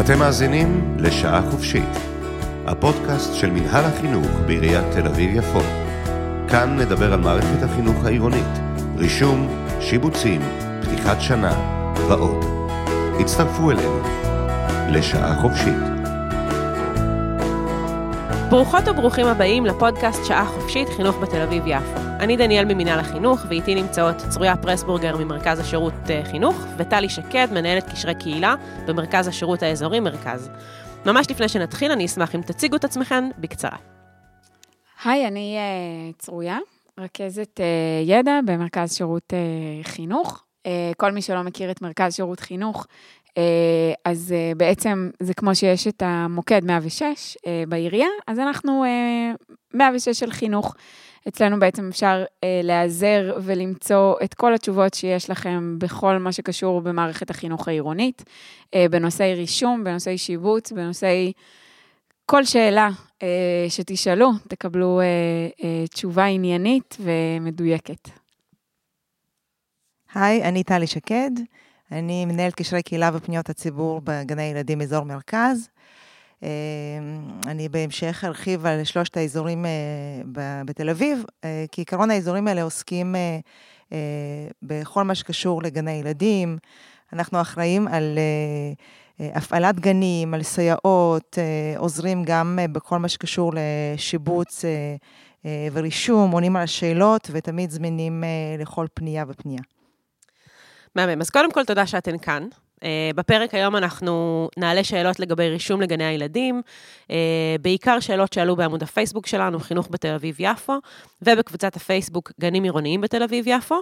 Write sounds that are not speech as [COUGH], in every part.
אתם מאזינים לשעה חופשית, הפודקאסט של מנהל החינוך בעיריית תל אביב-יפו. כאן נדבר על מערכת החינוך העירונית, רישום, שיבוצים, פתיחת שנה ועוד. הצטרפו אלינו לשעה חופשית. ברוכות וברוכים הבאים לפודקאסט שעה חופשית חינוך בתל אביב-יפו. אני דניאל ממינהל החינוך, ואיתי נמצאות צרויה פרסבורגר ממרכז השירות אה, חינוך, וטלי שקד, מנהלת קשרי קהילה במרכז השירות האזורי מרכז. ממש לפני שנתחיל, אני אשמח אם תציגו את עצמכן בקצרה. היי, אני uh, צרויה, רכזת uh, ידע במרכז שירות uh, חינוך. Uh, כל מי שלא מכיר את מרכז שירות חינוך, אז אה, בעצם זה כמו שיש את המוקד 106 אה, בעירייה, אז אנחנו 106 של חינוך. אצלנו בעצם אפשר להיעזר ולמצוא את כל התשובות שיש לכם בכל מה שקשור במערכת החינוך העירונית, בנושאי רישום, בנושאי שיבוץ, בנושאי כל שאלה שתשאלו, תקבלו תשובה עניינית ומדויקת. היי, אני טלי שקד. אני מנהלת קשרי קהילה ופניות הציבור בגני ילדים אזור מרכז. אה, אני בהמשך ארחיב על שלושת האזורים אה, בתל אביב, אה, כי עיקרון האזורים האלה עוסקים בכל מה שקשור לגני ילדים. אנחנו אחראים על הפעלת גנים, על סייעות, עוזרים גם בכל מה שקשור לשיבוץ ורישום, עונים על השאלות ותמיד זמינים לכל פנייה ופנייה. מהמם. אז קודם כל, תודה שאתן כאן. Uh, בפרק היום אנחנו נעלה שאלות לגבי רישום לגני הילדים, uh, בעיקר שאלות שעלו בעמוד הפייסבוק שלנו, חינוך בתל אביב-יפו, ובקבוצת הפייסבוק גנים עירוניים בתל אביב-יפו.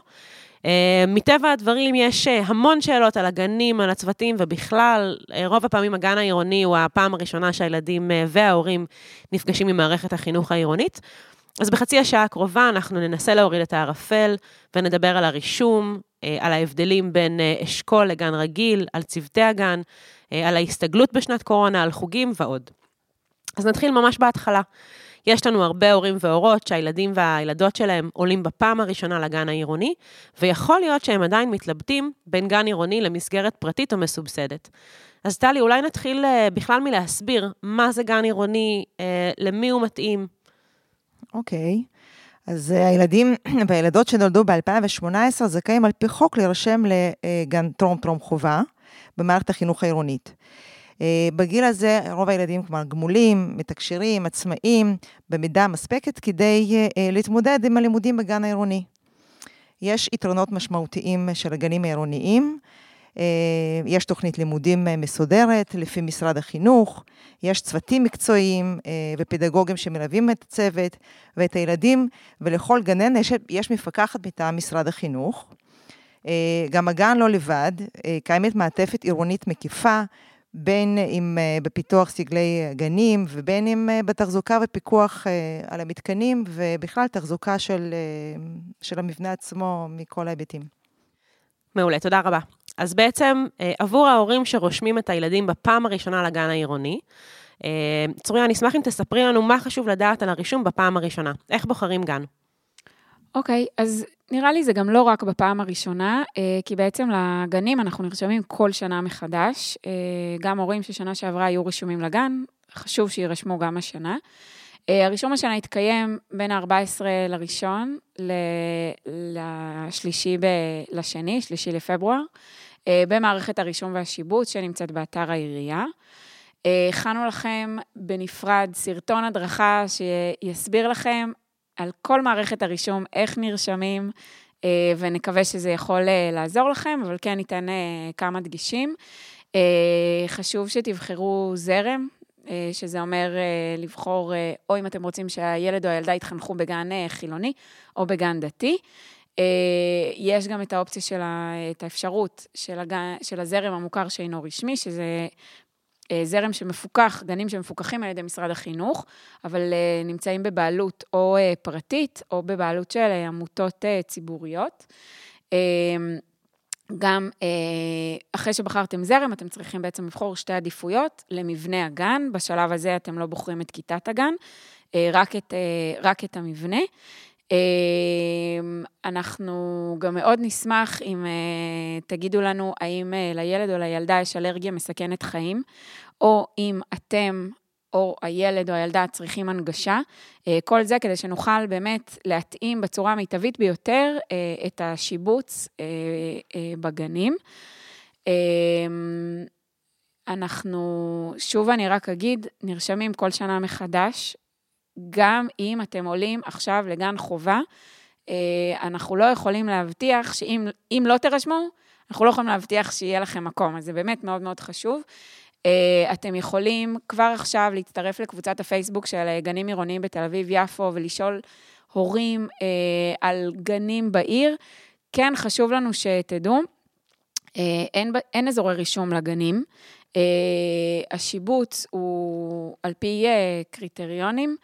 Uh, מטבע הדברים יש המון שאלות על הגנים, על הצוותים, ובכלל, רוב הפעמים הגן העירוני הוא הפעם הראשונה שהילדים וההורים נפגשים עם מערכת החינוך העירונית. אז בחצי השעה הקרובה אנחנו ננסה להוריד את הערפל ונדבר על הרישום, אה, על ההבדלים בין אה, אשכול לגן רגיל, על צוותי הגן, אה, על ההסתגלות בשנת קורונה, על חוגים ועוד. אז נתחיל ממש בהתחלה. יש לנו הרבה הורים והורות שהילדים והילדות שלהם עולים בפעם הראשונה לגן העירוני, ויכול להיות שהם עדיין מתלבטים בין גן עירוני למסגרת פרטית או מסובסדת. אז טלי, אולי נתחיל בכלל מלהסביר מה זה גן עירוני, למי הוא מתאים. אוקיי. Okay. אז אה, הילדים [CLEARS THROAT] והילדות שנולדו ב-2018 זכאים על פי חוק להירשם לגן טרום-טרום חובה במערכת החינוך העירונית. אה, בגיל הזה רוב הילדים כלומר גמולים, מתקשרים, עצמאים, במידה מספקת כדי אה, להתמודד עם הלימודים בגן העירוני. יש יתרונות משמעותיים של הגנים העירוניים. אה, יש תוכנית לימודים אה, מסודרת לפי משרד החינוך, יש צוותים מקצועיים אה, ופדגוגים שמלווים את הצוות ואת הילדים, ולכל גנן יש, יש מפקחת מטעם משרד החינוך. גם הגן לא לבד, קיימת מעטפת עירונית מקיפה, בין אם בפיתוח סגלי גנים ובין אם בתחזוקה ופיקוח על המתקנים, ובכלל תחזוקה של, של המבנה עצמו מכל ההיבטים. מעולה, תודה רבה. אז בעצם, אה, עבור ההורים שרושמים את הילדים בפעם הראשונה לגן העירוני, אה, צוריה, אני אשמח אם תספרי לנו מה חשוב לדעת על הרישום בפעם הראשונה. איך בוחרים גן? אוקיי, okay, אז נראה לי זה גם לא רק בפעם הראשונה, אה, כי בעצם לגנים אנחנו נרשמים כל שנה מחדש. גם הורים ששנה שעברה היו רשומים לגן, חשוב שיירשמו גם השנה. הרישום השנה התקיים בין ה-14 לראשון לשלישי ב... לשני, שלישי לפברואר. אה, במערכת הרישום והשיבוץ שנמצאת באתר העירייה. אה, הכנו לכם בנפרד סרטון הדרכה שיסביר לכם על כל מערכת הרישום, איך נרשמים, אה, ונקווה שזה יכול לעזור לכם, אבל כן ניתן כמה דגישים. חשוב שתבחרו זרם, שזה אומר לבחור, או אם אתם רוצים שהילד או הילדה יתחנכו בגן חילוני או בגן דתי. אה, יש גם את האופציה של ה, את האפשרות של, הג, של הזרם המוכר שאינו רשמי, שזה אה, זרם שמפוקח, גנים שמפוקחים על ידי משרד החינוך, אבל אה, נמצאים בבעלות או פרטית או בבעלות של עמותות ציבוריות. גם אחרי שבחרתם זרם, אתם צריכים בעצם לבחור שתי עדיפויות למבנה הגן. בשלב הזה אתם לא בוחרים את כיתת הגן, רק את, רק את המבנה. אנחנו גם מאוד נשמח אם תגידו לנו האם לילד או לילדה יש אלרגיה מסכנת חיים, או אם אתם או הילד או הילדה צריכים הנגשה. כל זה כדי שנוכל באמת להתאים בצורה המיטבית ביותר את השיבוץ בגנים. אנחנו, שוב אני רק אגיד, נרשמים כל שנה מחדש, גם אם אתם עולים עכשיו לגן חובה, אה, אנחנו לא יכולים להבטיח שאם לא תירשמו, אנחנו לא יכולים להבטיח שיהיה לכם מקום, אז זה באמת מאוד מאוד חשוב. אה, אתם יכולים כבר עכשיו להצטרף לקבוצת הפייסבוק של גנים עירוניים בתל אביב-יפו ולשאול הורים אה, על גנים בעיר. כן, חשוב לנו שתדעו, אין, אין אזורי רישום לגנים. השיבוץ הוא על פי קריטריונים.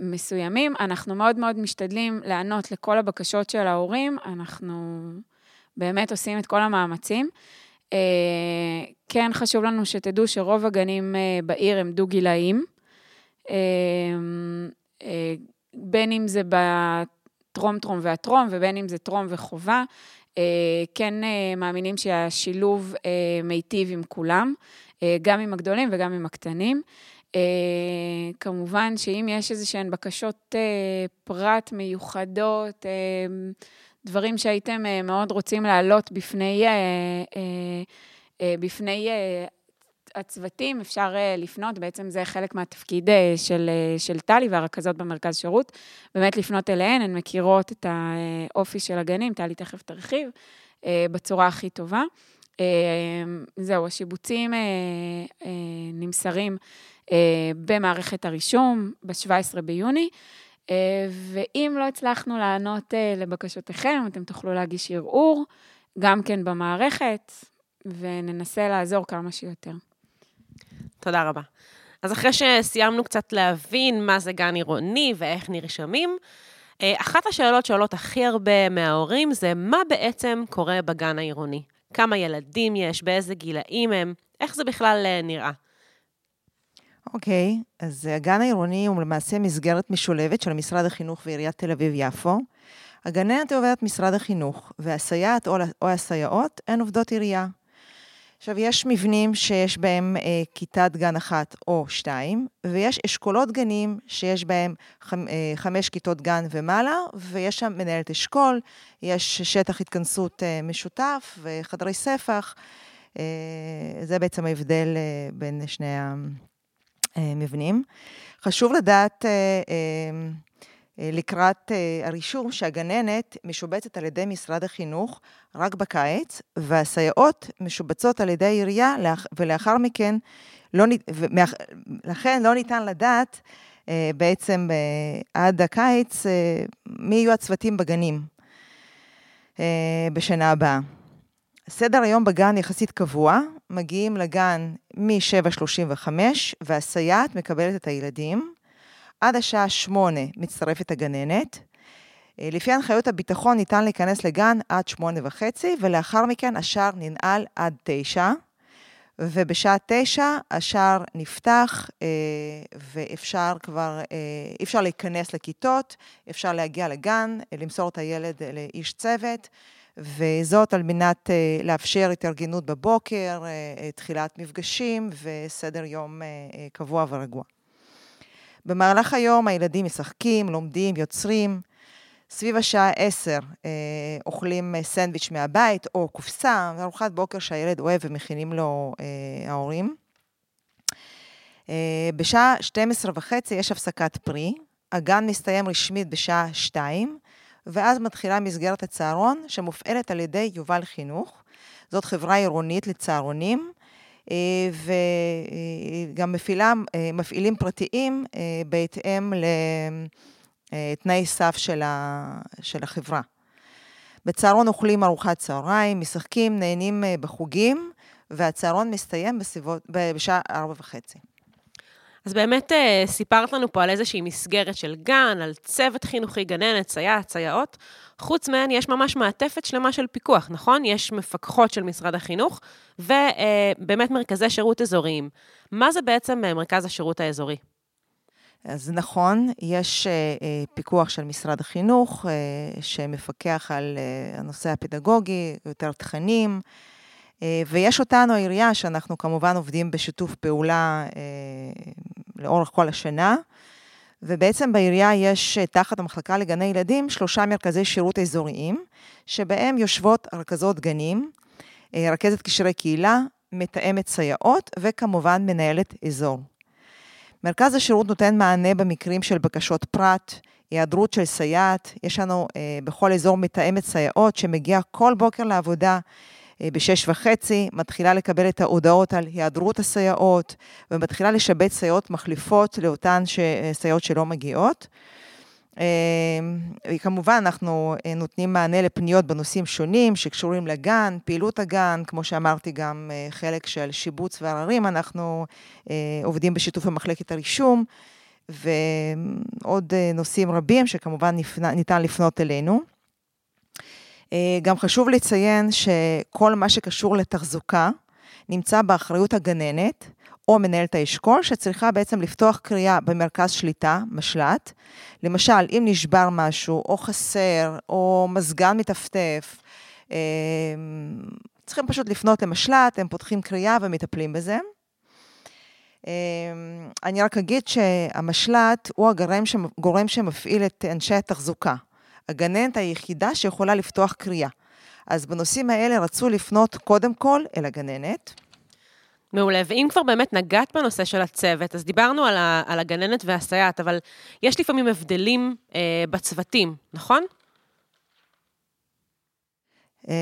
מסוימים. אנחנו מאוד מאוד משתדלים לענות לכל הבקשות של ההורים, אנחנו באמת עושים את כל המאמצים. כן חשוב לנו שתדעו שרוב הגנים בעיר הם דו-גילאים, בין אם זה בטרום-טרום והטרום, ובין אם זה טרום וחובה. כן מאמינים שהשילוב מיטיב עם כולם, גם עם הגדולים וגם עם הקטנים. כמובן שאם יש איזה שהן בקשות פרט מיוחדות, דברים שהייתם מאוד רוצים להעלות בפני, בפני הצוותים, אפשר uh, לפנות, בעצם זה חלק מהתפקיד uh, של, uh, של טלי והרכזות במרכז שירות, באמת לפנות אליהן, הן מכירות את האופי של הגנים, טלי תכף תרחיב, בצורה הכי טובה. זהו, השיבוצים נמסרים. אה, במערכת הרישום ב-17 ביוני. אה, ואם לא הצלחנו לענות אה, לבקשותיכם, אתם תוכלו להגיש ערעור, גם כן במערכת, וננסה לעזור כמה שיותר. תודה רבה. אז אחרי שסיימנו קצת להבין מה זה גן עירוני ואיך נרשמים, אחת השאלות שעולות הכי הרבה מההורים זה מה בעצם קורה בגן העירוני? כמה ילדים יש, באיזה גילאים הם, איך זה בכלל נראה? אוקיי, okay, אז הגן העירוני הוא למעשה מסגרת משולבת של משרד החינוך ועיריית תל אביב-יפו. הגננת עובדת משרד החינוך, והסייעת או הסייעות הן עובדות עירייה. עכשיו, יש מבנים שיש בהם אה, כיתת גן אחת או שתיים, ויש אשכולות גנים שיש בהם חמ, אה, חמש כיתות גן ומעלה, ויש שם מנהלת אשכול, יש שטח התכנסות אה, משותף וחדרי ספח. אה, זה בעצם ההבדל אה, בין שני ה... מבנים. חשוב לדעת אה, אה, לקראת אה, הרישום שהגננת משובצת על ידי משרד החינוך רק בקיץ, והסייעות משובצות על ידי העירייה, ולאחר מכן, לא, לכן לא ניתן לדעת בעצם עד הקיץ מי יהיו הצוותים בגנים בשנה הבאה. סדר היום בגן יחסית קבוע, מגיעים לגן מ-7.35 והסייעת מקבלת את הילדים. עד השעה 8 מצטרפת הגננת. אה, לפי הנחיות הביטחון ניתן להיכנס לגן עד 8.5 ולאחר מכן השער ננעל עד 9. ובשעה 9 השער נפתח אה, ואפשר כבר, אה, אי אפשר להיכנס לכיתות, אפשר להגיע לגן, למסור את הילד לאיש צוות. וזאת על מנת לאפשר התארגנות בבוקר, תחילת מפגשים וסדר יום קבוע ורגוע. במהלך היום הילדים משחקים, לומדים, יוצרים. סביב השעה 10 uh, אוכלים סנדוויץ' מהבית או קופסה, ארוחת בוקר שהילד אוהב ומכינים לו uh, ההורים. Uh, בשעה 12 וחצי יש הפסקת פרי, הגן מסתיים רשמית בשעה 2, ואז מתחילה מסגרת הצהרון, שמופעלת על ידי יובל חינוך. זאת חברה עירונית לצהרונים, אה, וגם מפעילה, אה, מפעילים פרטיים אה, בהתאם לתנאי סף של, החברה. בצהרון אוכלים ארוחת צהריים, משחקים, נהנים בחוגים, והצהרון מסתיים בסביבות, בשעה ארבע וחצי. אז באמת אה, סיפרת לנו פה על איזושהי מסגרת של גן, על צוות חינוכי, גננת, סייעת, סייעות. חוץ מהן יש ממש מעטפת שלמה של פיקוח, נכון? יש מפקחות של משרד החינוך, ובאמת מרכזי שירות אזוריים. מה זה בעצם אה, מרכז השירות האזורי? אז נכון, יש פיקוח של משרד החינוך שמפקח על הנושא הפדגוגי, יותר תכנים, ויש אותנו, העירייה, שאנחנו כמובן עובדים בשיתוף פעולה לאורך כל השנה. ובעצם בעירייה יש תחת המחלקה לגני ילדים שלושה מרכזי שירות אזוריים, שבהם יושבות רכזות גנים, רכזת קשרי קהילה, מתאמת סייעות וכמובן מנהלת אזור. מרכז השירות נותן מענה במקרים של בקשות פרט, היעדרות של סייעת, יש לנו אה, בכל אזור מתאמת סייעות שמגיעה כל בוקר לעבודה אה, בשש וחצי, מתחילה לקבל את ההודעות על היעדרות הסייעות, ומתחילה לשבץ סייעות מחליפות לאותן ש... אה, סייעות שלא מגיעות. וכמובן, אנחנו נותנים מענה לפניות בנושאים שונים שקשורים לגן, פעילות הגן, כמו שאמרתי, גם חלק של שיבוץ ועררים, אנחנו עובדים בשיתוף עם מחלקת הרישום, ועוד נושאים רבים שכמובן ניתן לפנות אלינו. גם חשוב לציין שכל מה שקשור לתחזוקה נמצא באחריות הגננת. או מנהלת האשכול, שצריכה בעצם לפתוח קריאה במרכז שליטה, משל"ט. למשל, אם נשבר משהו, או חסר, או מזגן מטפטף, אה, צריכים פשוט לפנות למשל"ט, הם פותחים קריאה ומטפלים בזה. אה, אני רק אגיד שהמשל"ט הוא הגורם שמפעיל את אנשי התחזוקה. הגננת היחידה שיכולה לפתוח קריאה. אז בנושאים האלה רצו לפנות קודם כל אל הגננת. מעולה, ואם כבר באמת נגעת בנושא של הצוות, אז דיברנו על, ה, על הגננת והסייעת, אבל יש לפעמים הבדלים אה, בצוותים, נכון? אה,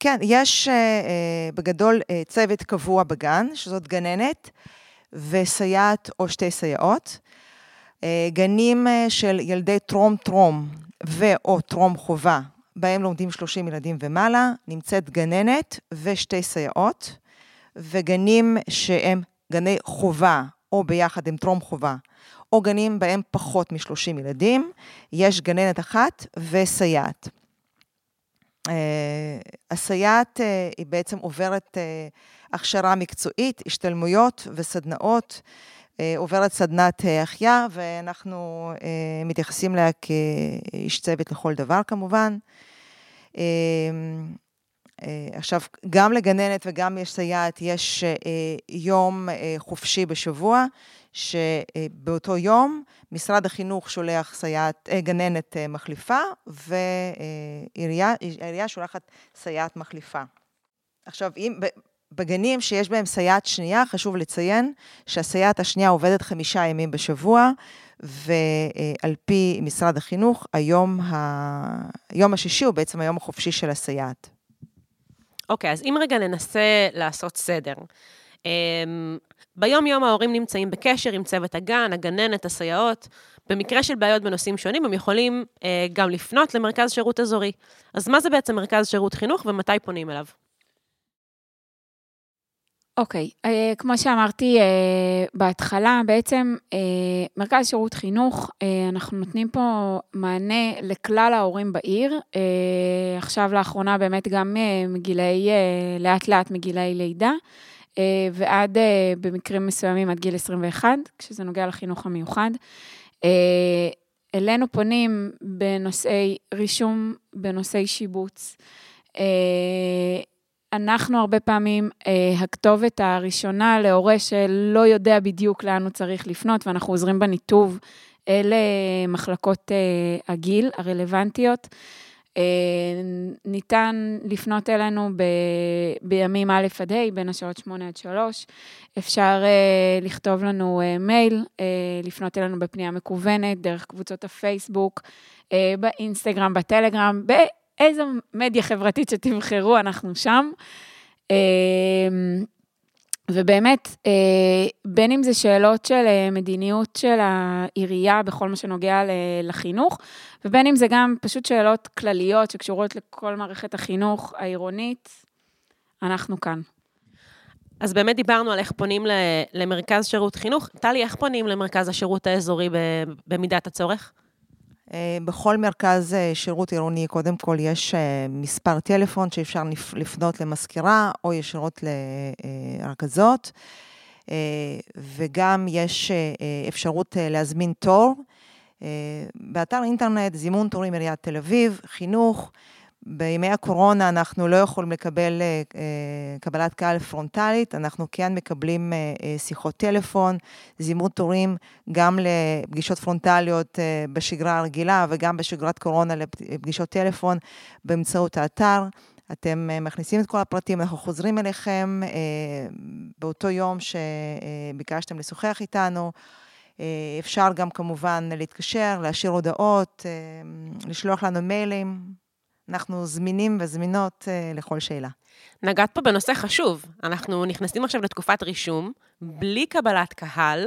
כן, יש אה, אה, בגדול אה, צוות קבוע בגן, שזאת גננת וסייעת או שתי סייעות. אה, גנים אה, של ילדי טרום-טרום ו/או טרום חובה, בהם לומדים 30 ילדים ומעלה, נמצאת גננת ושתי סייעות. וגנים שהם גני חובה, או ביחד עם טרום חובה, או גנים בהם פחות מ-30 ילדים, יש גננת אחת וסייעת. Uh, הסייעת היא בעצם עוברת הכשרה מקצועית, השתלמויות וסדנאות, עוברת סדנת החייאה, ואנחנו uh, מתייחסים אליה כאיש צוות לכל דבר כמובן. אה, עכשיו, גם לגננת וגם יש סייעת, יש אה, יום אה, חופשי בשבוע, שבאותו יום משרד החינוך שולח סייעת, גננת מחליפה, והעירייה שולחת סייעת מחליפה. עכשיו, אם, בגנים שיש בהם סייעת שנייה, חשוב לציין שהסייעת השנייה עובדת חמישה ימים בשבוע, ועל פי משרד החינוך, היום, ה... היום השישי הוא בעצם היום החופשי של הסייעת. אוקיי, אז אם רגע ננסה לעשות סדר. Um, ביום-יום ההורים נמצאים בקשר עם צוות הגן, הגננת, הסייעות. במקרה של בעיות בנושאים שונים, הם יכולים uh, גם לפנות למרכז שירות אזורי. אז מה זה בעצם מרכז שירות חינוך ומתי פונים אליו? אוקיי, okay, uh, כמו שאמרתי uh, בהתחלה, בעצם uh, מרכז שירות חינוך, uh, אנחנו נותנים פה מענה לכלל ההורים בעיר. Uh, עכשיו לאחרונה באמת גם uh, מגילאי, uh, לאט לאט מגילאי לידה, uh, ועד uh, במקרים מסוימים עד גיל 21, כשזה נוגע לחינוך המיוחד. Uh, אלינו פונים בנושאי רישום, בנושאי שיבוץ. Uh, אנחנו הרבה פעמים אה, הכתובת הראשונה להורה שלא יודע בדיוק לאן הוא צריך לפנות, ואנחנו עוזרים בניתוב אל מחלקות אה, הגיל הרלוונטיות. אה, ניתן לפנות אלינו ב, בימים א' עד ה', בין השעות 8 עד 3. אפשר אה, לכתוב לנו אה, מייל, אה, לפנות אלינו בפנייה מקוונת, דרך קבוצות הפייסבוק, אה, באינסטגרם, בטלגרם, איזו מדיה חברתית שתבחרו, אנחנו שם. אמ, ובאמת, אה, בין אם זה שאלות של אה, מדיניות של העירייה בכל מה שנוגע לחינוך, ובין אם זה גם פשוט שאלות כלליות שקשורות לכל מערכת החינוך העירונית, אנחנו כאן. אז באמת דיברנו על איך פונים למרכז שירות חינוך. טלי, איך פונים למרכז השירות האזורי במידת הצורך? אה, בכל מרכז אה, שירות עירוני, קודם כל, יש אה, מספר טלפון שאפשר לפנות למזכירה או ישירות לרכזות. וגם יש אפשרות להזמין תור. באתר אינטרנט, זימון תורים עיריית תל אביב, חינוך. בימי הקורונה אנחנו לא יכולים לקבל קבלת קהל פרונטלית, אנחנו כן מקבלים שיחות טלפון, זימון תורים גם לפגישות פרונטליות בשגרה הרגילה וגם בשגרת קורונה לפגישות טלפון באמצעות האתר. אתם מכניסים את כל הפרטים, אנחנו חוזרים אליכם באותו יום שביקשתם לשוחח איתנו. אפשר גם כמובן להתקשר, להשאיר הודעות, לשלוח לנו מיילים. אנחנו זמינים וזמינות לכל שאלה. נגעת פה בנושא חשוב. אנחנו נכנסים עכשיו לתקופת רישום, בלי קבלת קהל.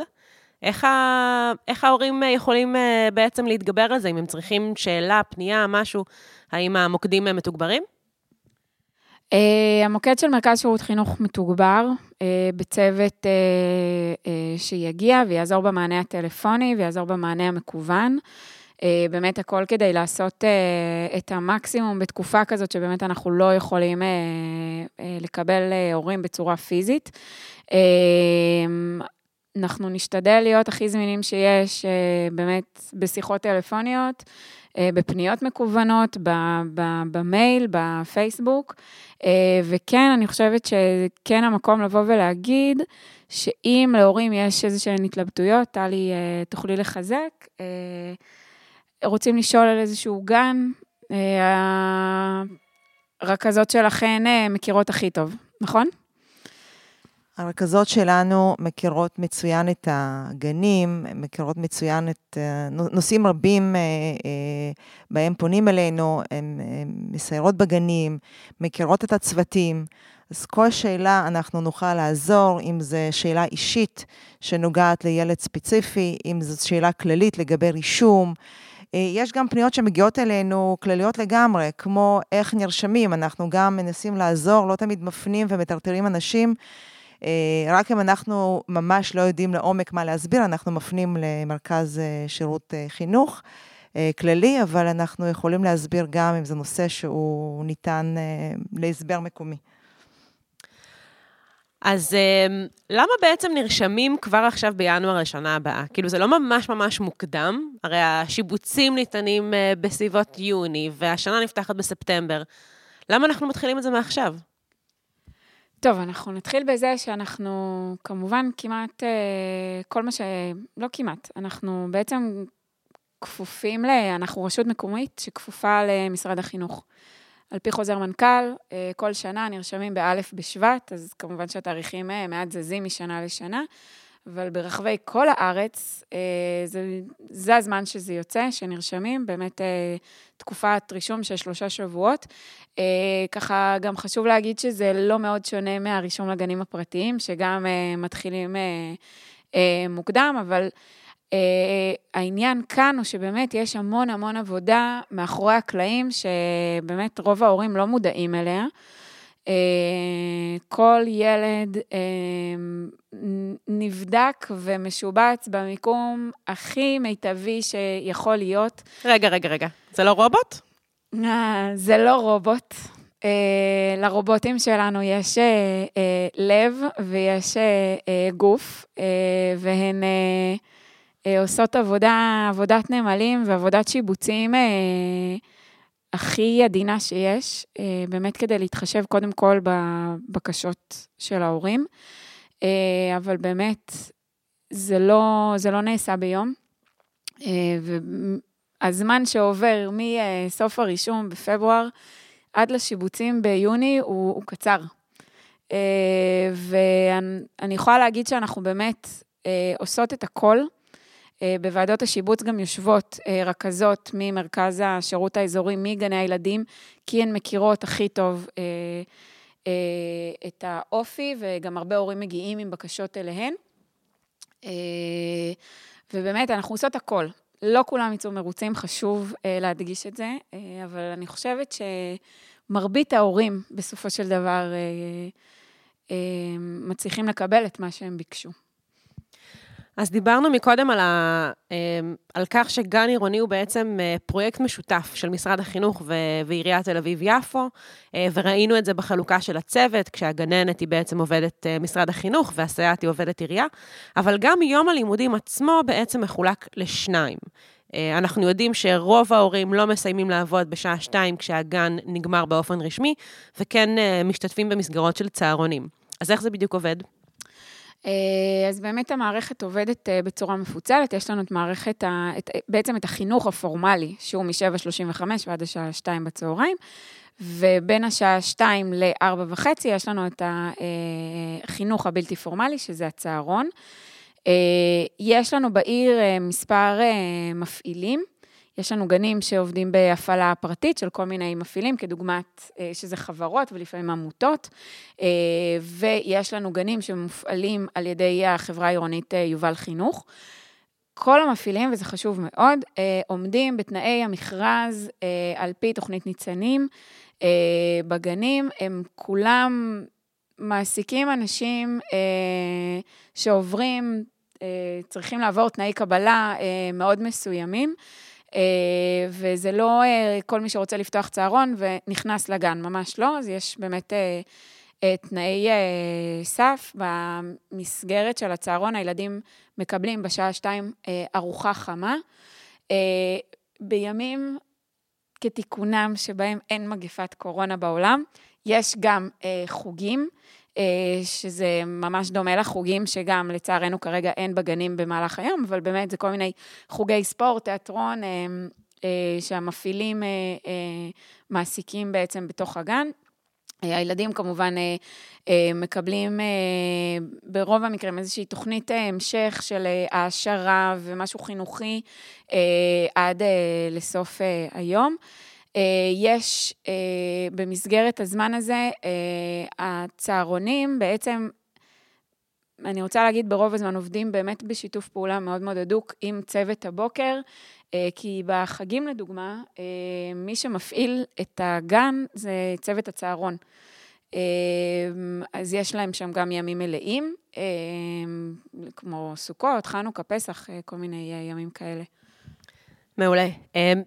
איך, ה... איך ההורים יכולים בעצם להתגבר על זה, אם הם צריכים שאלה, פנייה, משהו? האם המוקדים מתוגברים? המוקד של מרכז שירות חינוך מתוגבר בצוות שיגיע ויעזור במענה הטלפוני ויעזור במענה המקוון. באמת הכל כדי לעשות את המקסימום בתקופה כזאת, שבאמת אנחנו לא יכולים לקבל הורים בצורה פיזית. אנחנו נשתדל להיות הכי זמינים שיש, באמת בשיחות טלפוניות, בפניות מקוונות, במייל, בפייסבוק. וכן, אני חושבת שכן המקום לבוא ולהגיד, שאם להורים יש איזשהן התלבטויות, טלי, תוכלי לחזק. רוצים לשאול על איזשהו גן, הרכזות שלכן מכירות הכי טוב, נכון? הרכזות שלנו מכירות מצוין את הגנים, מכירות מצוין את נושאים רבים בהם פונים אלינו, הן מסיירות בגנים, מכירות את הצוותים. אז כל שאלה אנחנו נוכל לעזור, אם זו שאלה אישית שנוגעת לילד ספציפי, אם זו שאלה כללית לגבי רישום. יש גם פניות שמגיעות אלינו כלליות לגמרי, כמו איך נרשמים, אנחנו גם מנסים לעזור, לא תמיד מפנים ומטרטרים אנשים. רק אם אנחנו ממש לא יודעים לעומק מה להסביר, אנחנו מפנים למרכז שירות חינוך כללי, אבל אנחנו יכולים להסביר גם אם זה נושא שהוא ניתן להסבר מקומי. אז למה בעצם נרשמים כבר עכשיו בינואר לשנה הבאה? כאילו, זה לא ממש ממש מוקדם, הרי השיבוצים ניתנים בסביבות יוני, והשנה נפתחת בספטמבר. למה אנחנו מתחילים את זה מעכשיו? טוב, אנחנו נתחיל בזה שאנחנו כמובן כמעט כל מה ש... לא כמעט, אנחנו בעצם כפופים ל... אנחנו רשות מקומית שכפופה למשרד החינוך. על פי חוזר מנכ"ל, כל שנה נרשמים באלף בשבט, אז כמובן שהתאריכים מעט זזים משנה לשנה, אבל ברחבי כל הארץ, זה, זה הזמן שזה יוצא, שנרשמים, באמת תקופת רישום של שלושה שבועות. ככה גם חשוב להגיד שזה לא מאוד שונה מהרישום לגנים הפרטיים, שגם מתחילים מוקדם, אבל העניין כאן הוא שבאמת יש המון המון עבודה מאחורי הקלעים, שבאמת רוב ההורים לא מודעים אליה. כל ילד נבדק ומשובץ במיקום הכי מיטבי שיכול להיות. רגע, רגע, רגע, זה לא רובוט? זה לא רובוט. לרובוטים שלנו יש לב ויש גוף, והן עושות עבודה, עבודת נמלים ועבודת שיבוצים הכי עדינה שיש, באמת כדי להתחשב קודם כל בבקשות של ההורים, אבל באמת, זה לא, זה לא נעשה ביום. והזמן שעובר מסוף הרישום בפברואר עד לשיבוצים ביוני הוא, הוא קצר. ואני יכולה להגיד שאנחנו באמת עושות את הכל. בוועדות השיבוץ גם יושבות רכזות ממרכז השירות האזורי, מגני הילדים, כי הן מכירות הכי טוב את האופי, וגם הרבה הורים מגיעים עם בקשות אליהן. ובאמת, אנחנו עושות הכל. לא כולם יצאו מרוצים, חשוב להדגיש את זה, אבל אני חושבת שמרבית ההורים, בסופו של דבר, מצליחים לקבל את מה שהם ביקשו. אז דיברנו מקודם על, ה, אמ, על כך שגן עירוני הוא בעצם אה, פרויקט משותף של משרד החינוך ו, ועיריית תל אביב-יפו, אה, וראינו את זה בחלוקה של הצוות, כשהגננת היא בעצם עובדת אה, משרד החינוך והסייעת היא עובדת עירייה, אבל גם יום הלימודים עצמו בעצם מחולק לשניים. אנחנו יודעים שרוב ההורים לא מסיימים לעבוד בשעה שתיים כשהגן נגמר באופן רשמי, וכן משתתפים במסגרות של צהרונים. אז איך זה בדיוק עובד? אה, אז באמת המערכת עובדת אה, בצורה מפוצלת, יש לנו את מערכת, ה, את, בעצם את החינוך הפורמלי, שהוא מ-7.35 ועד השעה 2 בצהריים, ובין השעה 2 ל-4 וחצי יש לנו את החינוך אה, הבלתי פורמלי, שזה הצהרון. יש לנו בעיר מספר מפעילים. יש לנו גנים שעובדים בהפעלה פרטית של כל מיני מפעילים, כדוגמת אה, שזה חברות ולפעמים עמותות, אה, ויש לנו גנים שמופעלים על ידי החברה העירונית אה, יובל חינוך. כל המפעילים, וזה חשוב מאוד, עומדים בתנאי המכרז על פי תוכנית ניצנים בגנים, הם כולם מעסיקים אנשים שעוברים, צריכים לעבור תנאי קבלה מאוד מסוימים. אה, וזה לא אה, כל מי שרוצה לפתוח צהרון ונכנס לגן, ממש לא, אז יש באמת אה, תנאי סף. במסגרת של הצהרון הילדים מקבלים בשעה שתיים ארוחה חמה. בימים כתיקונם שבהם אין מגפת קורונה בעולם, יש גם חוגים. אה, שזה ממש דומה לחוגים שגם לצערנו כרגע אין בגנים במהלך היום, אבל באמת זה כל מיני חוגי ספורט, תיאטרון, אה, אה, שהמפעילים מעסיקים בעצם בתוך הגן. הילדים כמובן מקבלים ברוב המקרים איזושהי תוכנית המשך של העשרה ומשהו חינוכי עד לסוף היום. אה, יש אה, במסגרת הזמן הזה, אה, הצהרונים בעצם, אני רוצה להגיד, ברוב הזמן עובדים באמת בשיתוף פעולה מאוד מאוד הדוק עם צוות הבוקר, כי בחגים לדוגמה, מי שמפעיל את הגן זה צוות הצהרון. אז יש להם שם גם ימים מלאים, כמו סוכות, חנוכה, פסח, כל מיני ימים כאלה. מעולה.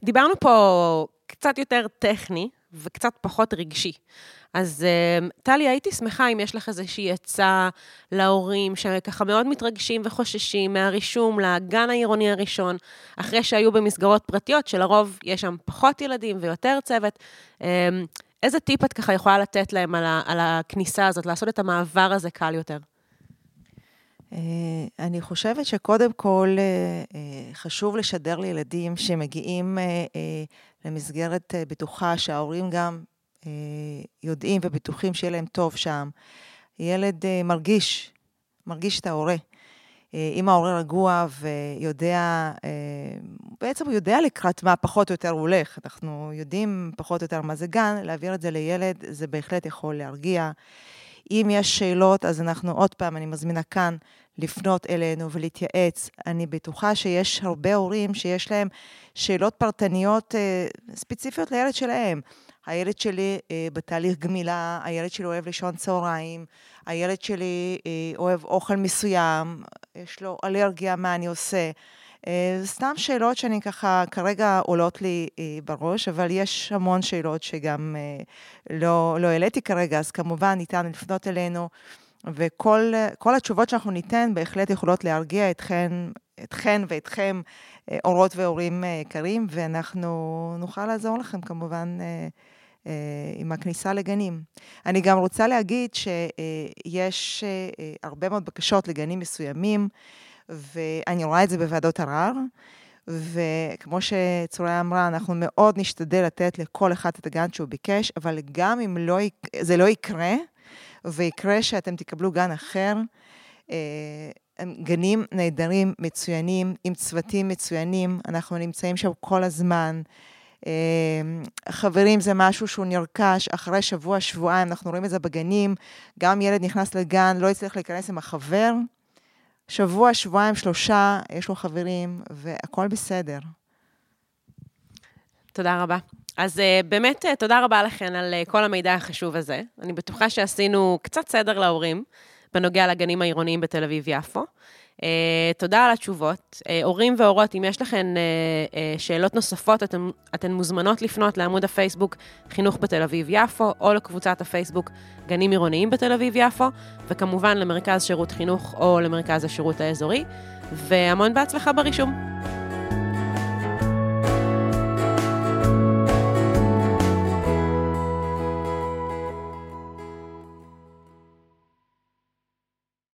דיברנו פה קצת יותר טכני וקצת פחות רגשי. אז אמ, טלי, הייתי שמחה אם יש לך איזושהי עצה להורים שככה מאוד מתרגשים וחוששים מהרישום לגן העירוני הראשון, אחרי שהיו במסגרות פרטיות, שלרוב יש שם פחות ילדים ויותר צוות. אמ, איזה טיפ את ככה יכולה לתת להם על, על הכניסה הזאת, לעשות את המעבר הזה קל יותר? אה, אני חושבת שקודם כל אה, אה, חשוב לשדר לילדים שמגיעים למסגרת בטוחה, שההורים גם יודעים ובטוחים שיהיה להם טוב שם. ילד מרגיש, מרגיש את ההורה. אם ההורה רגוע ויודע, בעצם הוא יודע לקראת מה פחות או יותר הוא הולך. אנחנו יודעים פחות או יותר מה זה גן, להעביר את זה לילד, זה בהחלט יכול להרגיע. אם יש שאלות, אז אנחנו עוד פעם, אני מזמינה כאן לפנות אלינו ולהתייעץ. אני בטוחה שיש הרבה הורים שיש להם שאלות פרטניות אה, ספציפיות לילד שלהם. הילד שלי אה, בתהליך גמילה, הילד שלי אוהב לישון צהריים, הילד שלי אה, אוהב אוכל מסוים, יש לו אלרגיה, מה אני עושה? אה, סתם שאלות שאני ככה, כרגע עולות לי אה, בראש, אבל יש המון שאלות שגם אה, לא, לא העליתי כרגע, אז כמובן ניתן לפנות אלינו. וכל התשובות שאנחנו ניתן בהחלט יכולות להרגיע אתכן, אתכן ואתכם, אה, אורות והורים אה, יקרים, ואנחנו נוכל לעזור לכם כמובן אה, עם הכניסה לגנים. אני גם רוצה להגיד שיש הרבה מאוד בקשות לגנים מסוימים, ואני רואה את זה בוועדות ערר. וכמו שצוריה אמרה, אנחנו מאוד נשתדל לתת לכל אחד את הגן שהוא ביקש, אבל גם אם לא, זה לא יקרה, ויקרה שאתם תקבלו גן אחר. אה, גנים נהדרים, מצוינים, עם צוותים מצוינים, אנחנו נמצאים שם כל הזמן. אה, חברים זה משהו שהוא נרכש אחרי שבוע, שבועיים, אנחנו רואים את זה בגנים. גם ילד נכנס לגן, לא יצטרך להיכנס עם החבר. שבוע, שבועיים, שלושה, יש לו חברים, והכול בסדר. תודה רבה. אז uh, באמת, uh, תודה רבה לכן על uh, כל המידע החשוב הזה. אני בטוחה שעשינו קצת סדר להורים בנוגע לגנים העירוניים בתל אביב-יפו. Uh, תודה על התשובות. Uh, הורים והורות, אם יש לכן שאלות נוספות, אתן, אתן מוזמנות לפנות לעמוד הפייסבוק חינוך בתל אביב-יפו, או לקבוצת הפייסבוק גנים עירוניים בתל אביב-יפו, וכמובן למרכז שירות חינוך או למרכז השירות האזורי, והמון בהצלחה ברישום.